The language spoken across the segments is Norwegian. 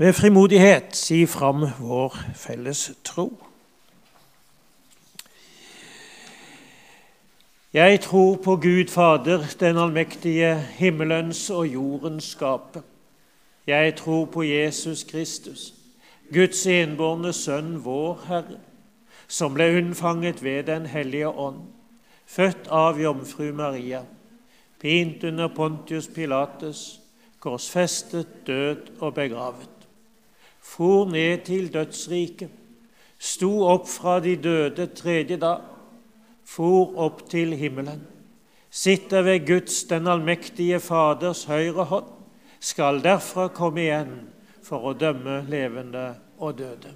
med frimodighet si fram vår felles tro. Jeg tror på Gud Fader, den allmektige, himmelens og jordens skaper. Jeg tror på Jesus Kristus, Guds enbårne Sønn, vår Herre, som ble unnfanget ved Den hellige ånd, født av jomfru Maria, pint under Pontius Pilates, korsfestet, død og begravet for ned til dødsriket, sto opp fra de døde tredje dag, for opp til himmelen, sitter ved Guds, den allmektige Faders høyre hånd, skal derfra komme igjen for å dømme levende og døde.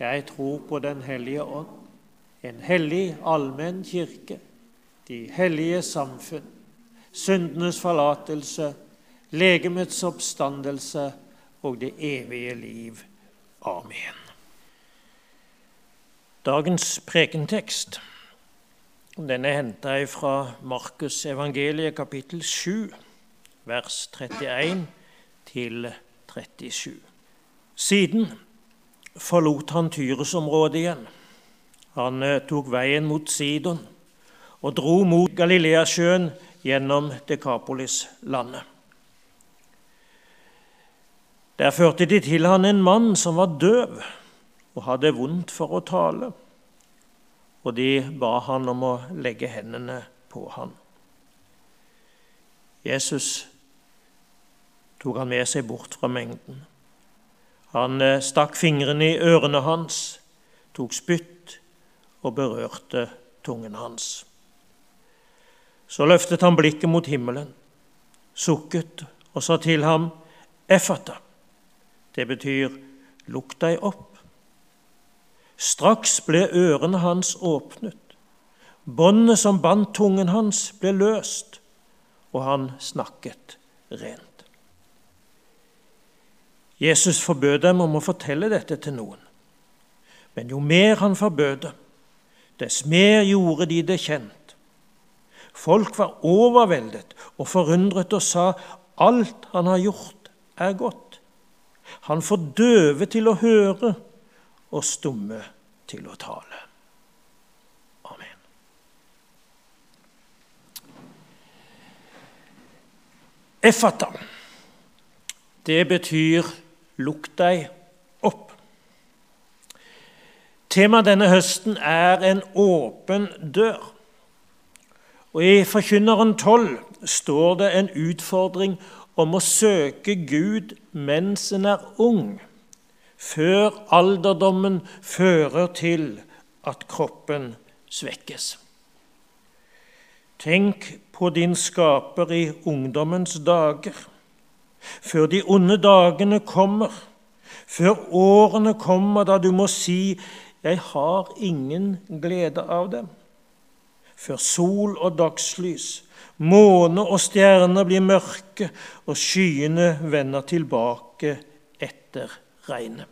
Jeg tror på Den hellige ånd, en hellig allmenn kirke, de hellige samfunn, syndenes forlatelse, legemets oppstandelse og det evige liv. Amen. Dagens prekentekst den er henta fra Markus evangeliet kapittel 7, vers 31 til 37. Siden forlot han Tyresområdet igjen. Han eh, tok veien mot Sidon og dro mot Galileasjøen gjennom Dekapolis-landet. Der førte de til han en mann som var døv og hadde vondt for å tale, og de ba han om å legge hendene på han. Jesus tok han med seg bort fra mengden. Han eh, stakk fingrene i ørene hans, tok spytt og berørte tungen hans. Så løftet han blikket mot himmelen, sukket og sa til ham, Effata, det betyr 'lukk deg opp'. Straks ble ørene hans åpnet. Båndet som bandt tungen hans, ble løst, og han snakket rent. Jesus forbød dem om å fortelle dette til noen. Men jo mer han forbød det, dess mer gjorde de det kjent. Folk var overveldet og forundret og sa alt han har gjort, er godt. Han får døve til å høre og stumme til å tale. Amen. Effata, det betyr 'lukk deg opp'. Temaet denne høsten er en åpen dør. Og I Forkynneren 12 står det en utfordring om å søke Gud mens en er ung, før alderdommen fører til at kroppen svekkes. Tenk på din skaper i ungdommens dager, før de onde dagene kommer, før årene kommer da du må si 'Jeg har ingen glede av dem', før sol og dagslys Måne og stjerner blir mørke, og skyene vender tilbake etter regnet.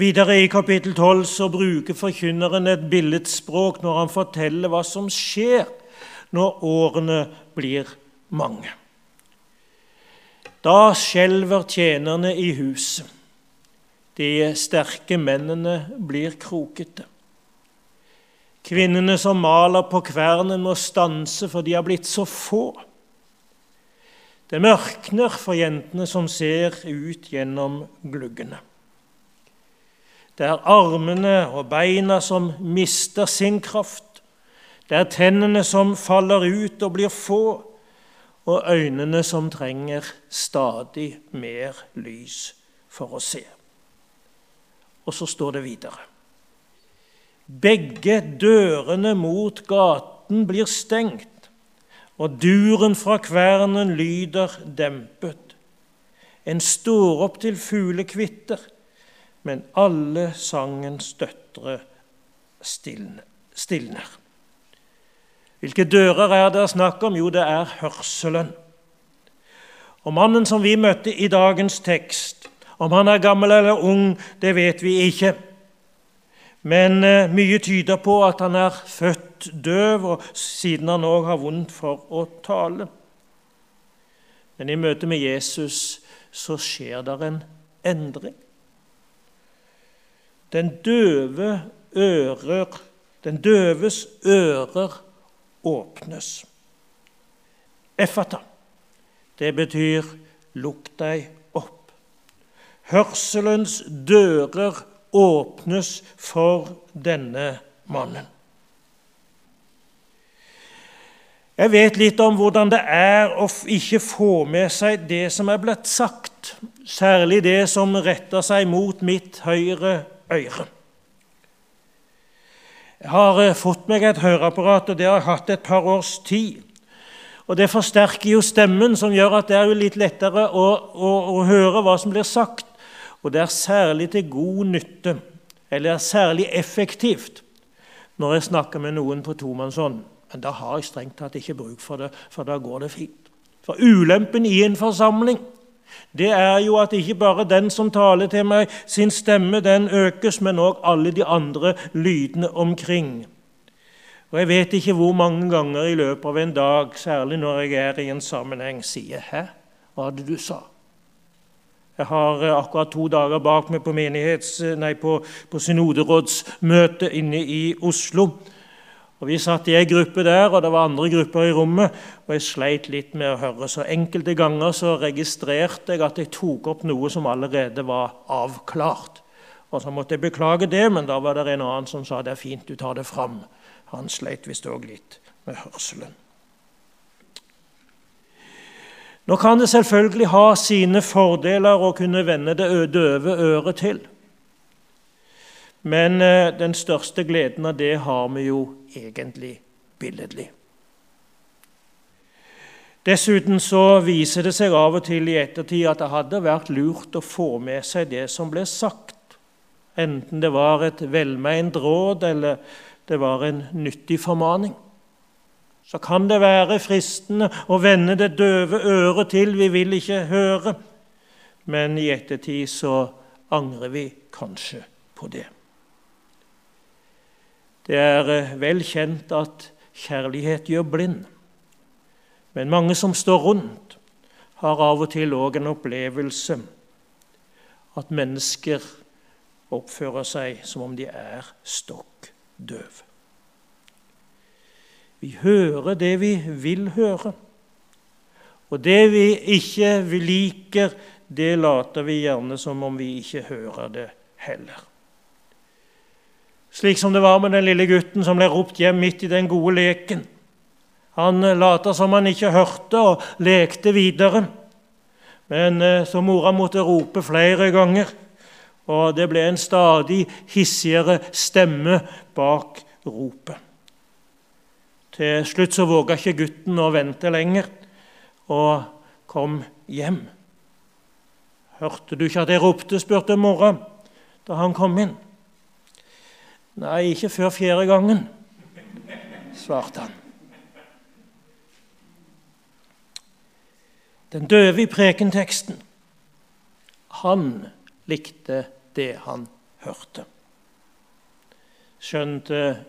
Videre i kapittel 12 så bruker forkynneren et billedspråk når han forteller hva som skjer når årene blir mange. Da skjelver tjenerne i huset. De sterke mennene blir krokete. Kvinnene som maler på kvernen, må stanse, for de har blitt så få. Det mørkner for jentene som ser ut gjennom gluggene. Det er armene og beina som mister sin kraft. Det er tennene som faller ut og blir få, og øynene som trenger stadig mer lys for å se. Og så står det videre. Begge dørene mot gaten blir stengt, og duren fra kvernen lyder dempet. En står opp til fuglekvitter, men alle sangens døtre stilner. Hvilke dører er det snakk om? Jo, det er hørselen. Og Mannen som vi møtte i dagens tekst, om han er gammel eller ung, det vet vi ikke. Men eh, mye tyder på at han er født døv, og siden han òg har vondt for å tale. Men i møte med Jesus så skjer det en endring. Den døve ører, den døves ører åpnes. Effata, det betyr lukk deg opp. Hørselens dører åpnes for denne mannen. Jeg vet litt om hvordan det er å ikke få med seg det som er blitt sagt, særlig det som retter seg mot mitt høyre øre. Jeg har eh, fått meg et høreapparat, og det har jeg hatt et par års tid. Og Det forsterker jo stemmen, som gjør at det er jo litt lettere å, å, å høre hva som blir sagt. Og det er særlig til god nytte, eller særlig effektivt, når jeg snakker med noen på tomannshånd. Men da har jeg strengt tatt ikke bruk for det, for da går det fint. For ulempen i en forsamling det er jo at ikke bare den som taler til meg, sin stemme den økes, men òg alle de andre lydene omkring. Og Jeg vet ikke hvor mange ganger i løpet av en dag, særlig når jeg er i en sammenheng, sier 'Hæ, hva var det du sa?' Jeg har eh, akkurat to dager bak meg på, nei, på, på synoderådsmøte inne i Oslo. Og Vi satt i ei gruppe der, og det var andre grupper i rommet. og Jeg sleit litt med å høre, så enkelte ganger så registrerte jeg at jeg tok opp noe som allerede var avklart. Og Så måtte jeg beklage det, men da var det en annen som sa det er fint, du tar det fram. Han sleit visst òg litt med hørselen. Nå kan det selvfølgelig ha sine fordeler å kunne vende det døve øret til. Men den største gleden av det har vi jo egentlig billedlig. Dessuten så viser det seg av og til i ettertid at det hadde vært lurt å få med seg det som ble sagt, enten det var et velmeint råd eller det var en nyttig formaning. Så kan det være fristende å vende det døve øret til. Vi vil ikke høre. Men i ettertid så angrer vi kanskje på det. Det er eh, vel kjent at kjærlighet gjør blind. Men mange som står rundt, har av og til òg en opplevelse at mennesker oppfører seg som om de er stokk døve. Vi hører det vi vil høre. Og det vi ikke liker, det later vi gjerne som om vi ikke hører det heller. Slik som det var med den lille gutten som ble ropt hjem midt i den gode leken. Han later lata som han ikke hørte, og lekte videre. Men eh, så mora måtte rope flere ganger, og det ble en stadig hissigere stemme bak ropet. Til slutt så våga ikke gutten å vente lenger og kom hjem. 'Hørte du ikke at jeg ropte?' spurte mora da han kom inn. Nei, ikke før fjerde gangen, svarte han. Den døve i prekenteksten, han likte det han hørte. Skjønt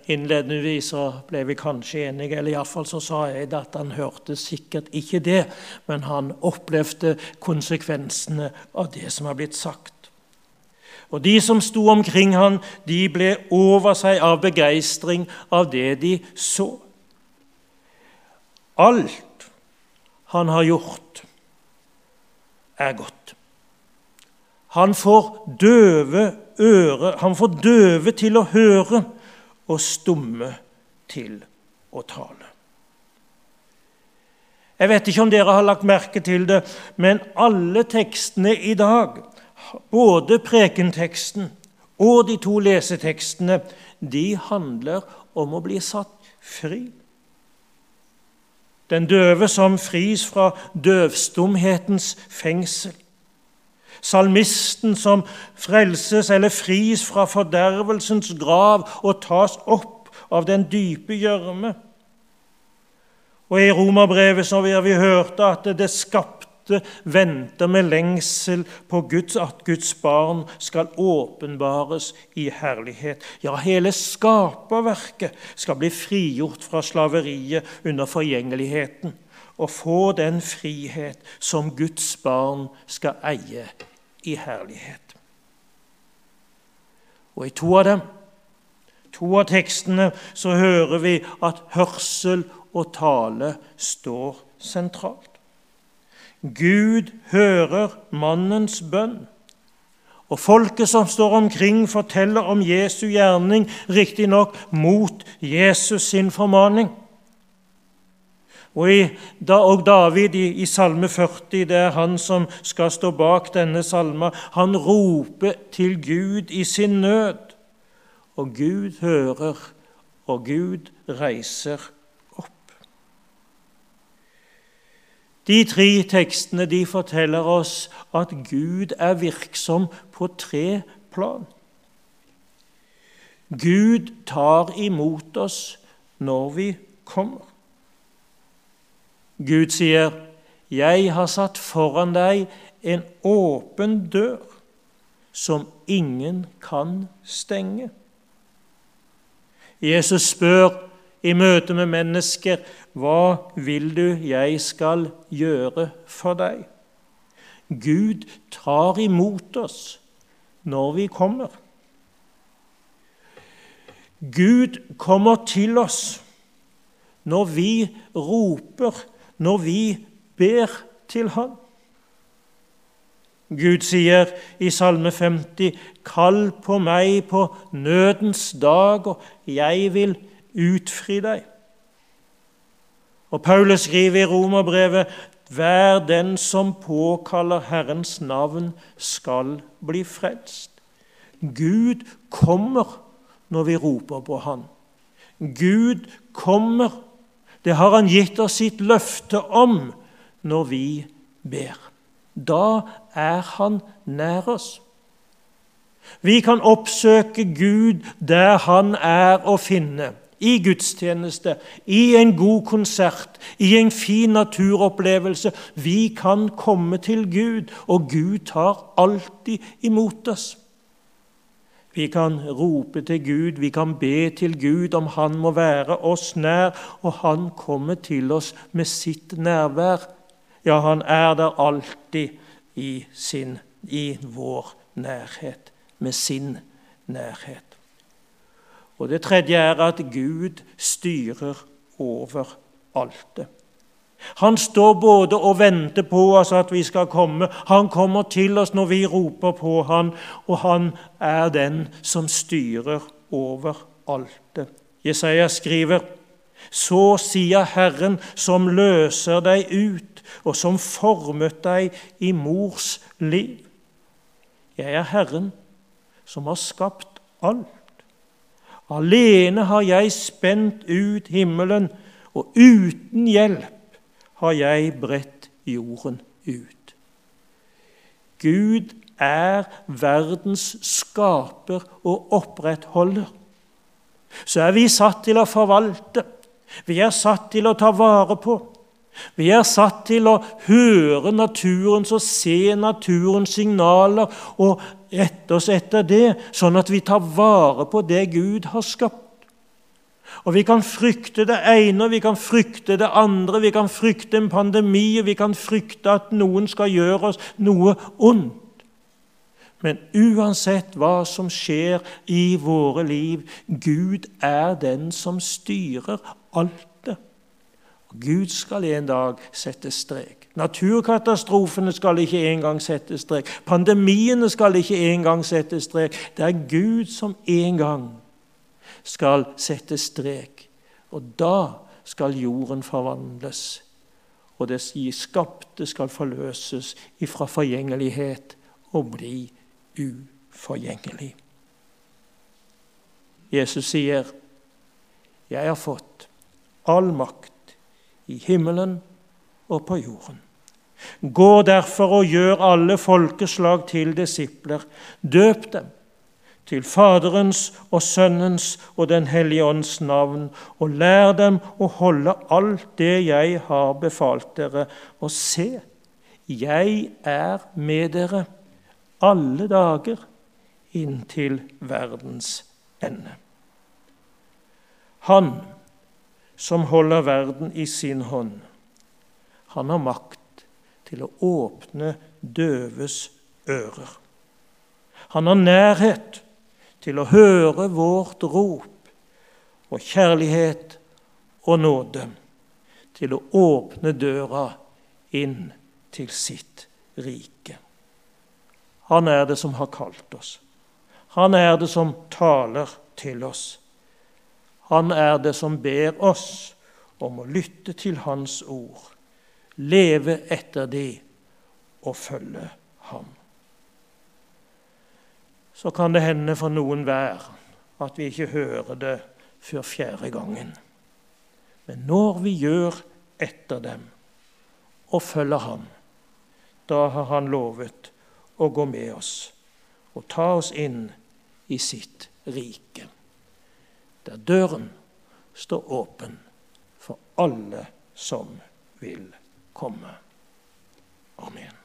innledningsvis så ble vi kanskje enige, eller iallfall så sa jeg at han hørte sikkert ikke det, men han opplevde konsekvensene av det som har blitt sagt. Og de som sto omkring han, de ble over seg av begeistring av det de så. Alt han har gjort, er godt. Han får døve øre, han får døve til å høre og stumme til å tale. Jeg vet ikke om dere har lagt merke til det, men alle tekstene i dag både prekenteksten og de to lesetekstene de handler om å bli satt fri. Den døve som fris fra døvstumhetens fengsel. Salmisten som frelses eller fris fra fordervelsens grav og tas opp av den dype gjørme. Og I romerbrevet så har vi hørt at det skapte venter med lengsel på Guds, at Guds barn skal åpenbares i herlighet. Ja, hele skaperverket skal bli frigjort fra slaveriet under forgjengeligheten og få den frihet som Guds barn skal eie i herlighet. Og i to av dem, to av tekstene, så hører vi at hørsel og tale står sentralt. Gud hører mannens bønn. Og folket som står omkring, forteller om Jesu gjerning, riktignok mot Jesus sin formaning. Og, i, og David i, i, Salme 40, det er han som skal stå bak denne salma, han roper til Gud i sin nød. Og Gud hører, og Gud reiser opp. De tre tekstene de forteller oss at Gud er virksom på tre plan. Gud tar imot oss når vi kommer. Gud sier, 'Jeg har satt foran deg en åpen dør som ingen kan stenge'. Jesus spør i møte med mennesker, 'Hva vil du jeg skal gjøre for deg?' Gud tar imot oss når vi kommer. Gud kommer til oss når vi roper når vi ber til Han. Gud sier i Salme 50.: Kall på meg på nødens dag, og jeg vil utfri deg. Og Paulus skriver i Romerbrevet.: Hver den som påkaller Herrens navn, skal bli frelst. Gud kommer når vi roper på Han. Gud kommer det har han gitt oss sitt løfte om når vi ber. Da er han nær oss. Vi kan oppsøke Gud der han er å finne. I gudstjeneste, i en god konsert, i en fin naturopplevelse. Vi kan komme til Gud, og Gud tar alltid imot oss. Vi kan rope til Gud, vi kan be til Gud om Han må være oss nær, og Han kommer til oss med sitt nærvær. Ja, han er der alltid i, sin, i vår nærhet, med sin nærhet. Og Det tredje er at Gud styrer over alt det. Han står både og venter på oss at vi skal komme. Han kommer til oss når vi roper på han, og han er den som styrer over alt det. Jesaja skriver, Så sier Herren, som løser deg ut, og som formet deg i mors liv. Jeg er Herren, som har skapt alt. Alene har jeg spent ut himmelen, og uten hjelp har jeg bredt jorden ut. Gud er verdens skaper og opprettholder. Så er vi satt til å forvalte. Vi er satt til å ta vare på. Vi er satt til å høre naturens og se naturens signaler og rette oss etter det, sånn at vi tar vare på det Gud har skapt. Og Vi kan frykte det ene vi kan frykte det andre. Vi kan frykte en pandemi vi kan frykte at noen skal gjøre oss noe ondt. Men uansett hva som skjer i våre liv, Gud er den som styrer alt det. Gud skal en dag sette strek. Naturkatastrofene skal ikke engang sette strek. Pandemiene skal ikke engang sette strek. Det er Gud som en gang skal sette strek. Og da skal jorden forvandles, og det skapte skal forløses ifra forgjengelighet og bli uforgjengelig. Jesus sier, 'Jeg har fått all makt i himmelen og på jorden'. Gå derfor og gjør alle folkeslag til disipler. Døp dem til Faderens og Sønnens og Den hellige ånds navn, og lær dem å holde alt det jeg har befalt dere. Og se, jeg er med dere alle dager inntil verdens ende. Han som holder verden i sin hånd, Han har makt til å åpne døves ører. Han har nærhet til å høre vårt rop og kjærlighet og nåde til å åpne døra inn til sitt rike. Han er det som har kalt oss. Han er det som taler til oss. Han er det som ber oss om å lytte til Hans ord, leve etter de og følge Ham. Så kan det hende for noen hver at vi ikke hører det før fjerde gangen. Men når vi gjør etter dem og følger Ham, da har Han lovet å gå med oss og ta oss inn i sitt rike, der døren står åpen for alle som vil komme. Amen.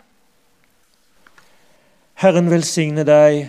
Herren velsigne deg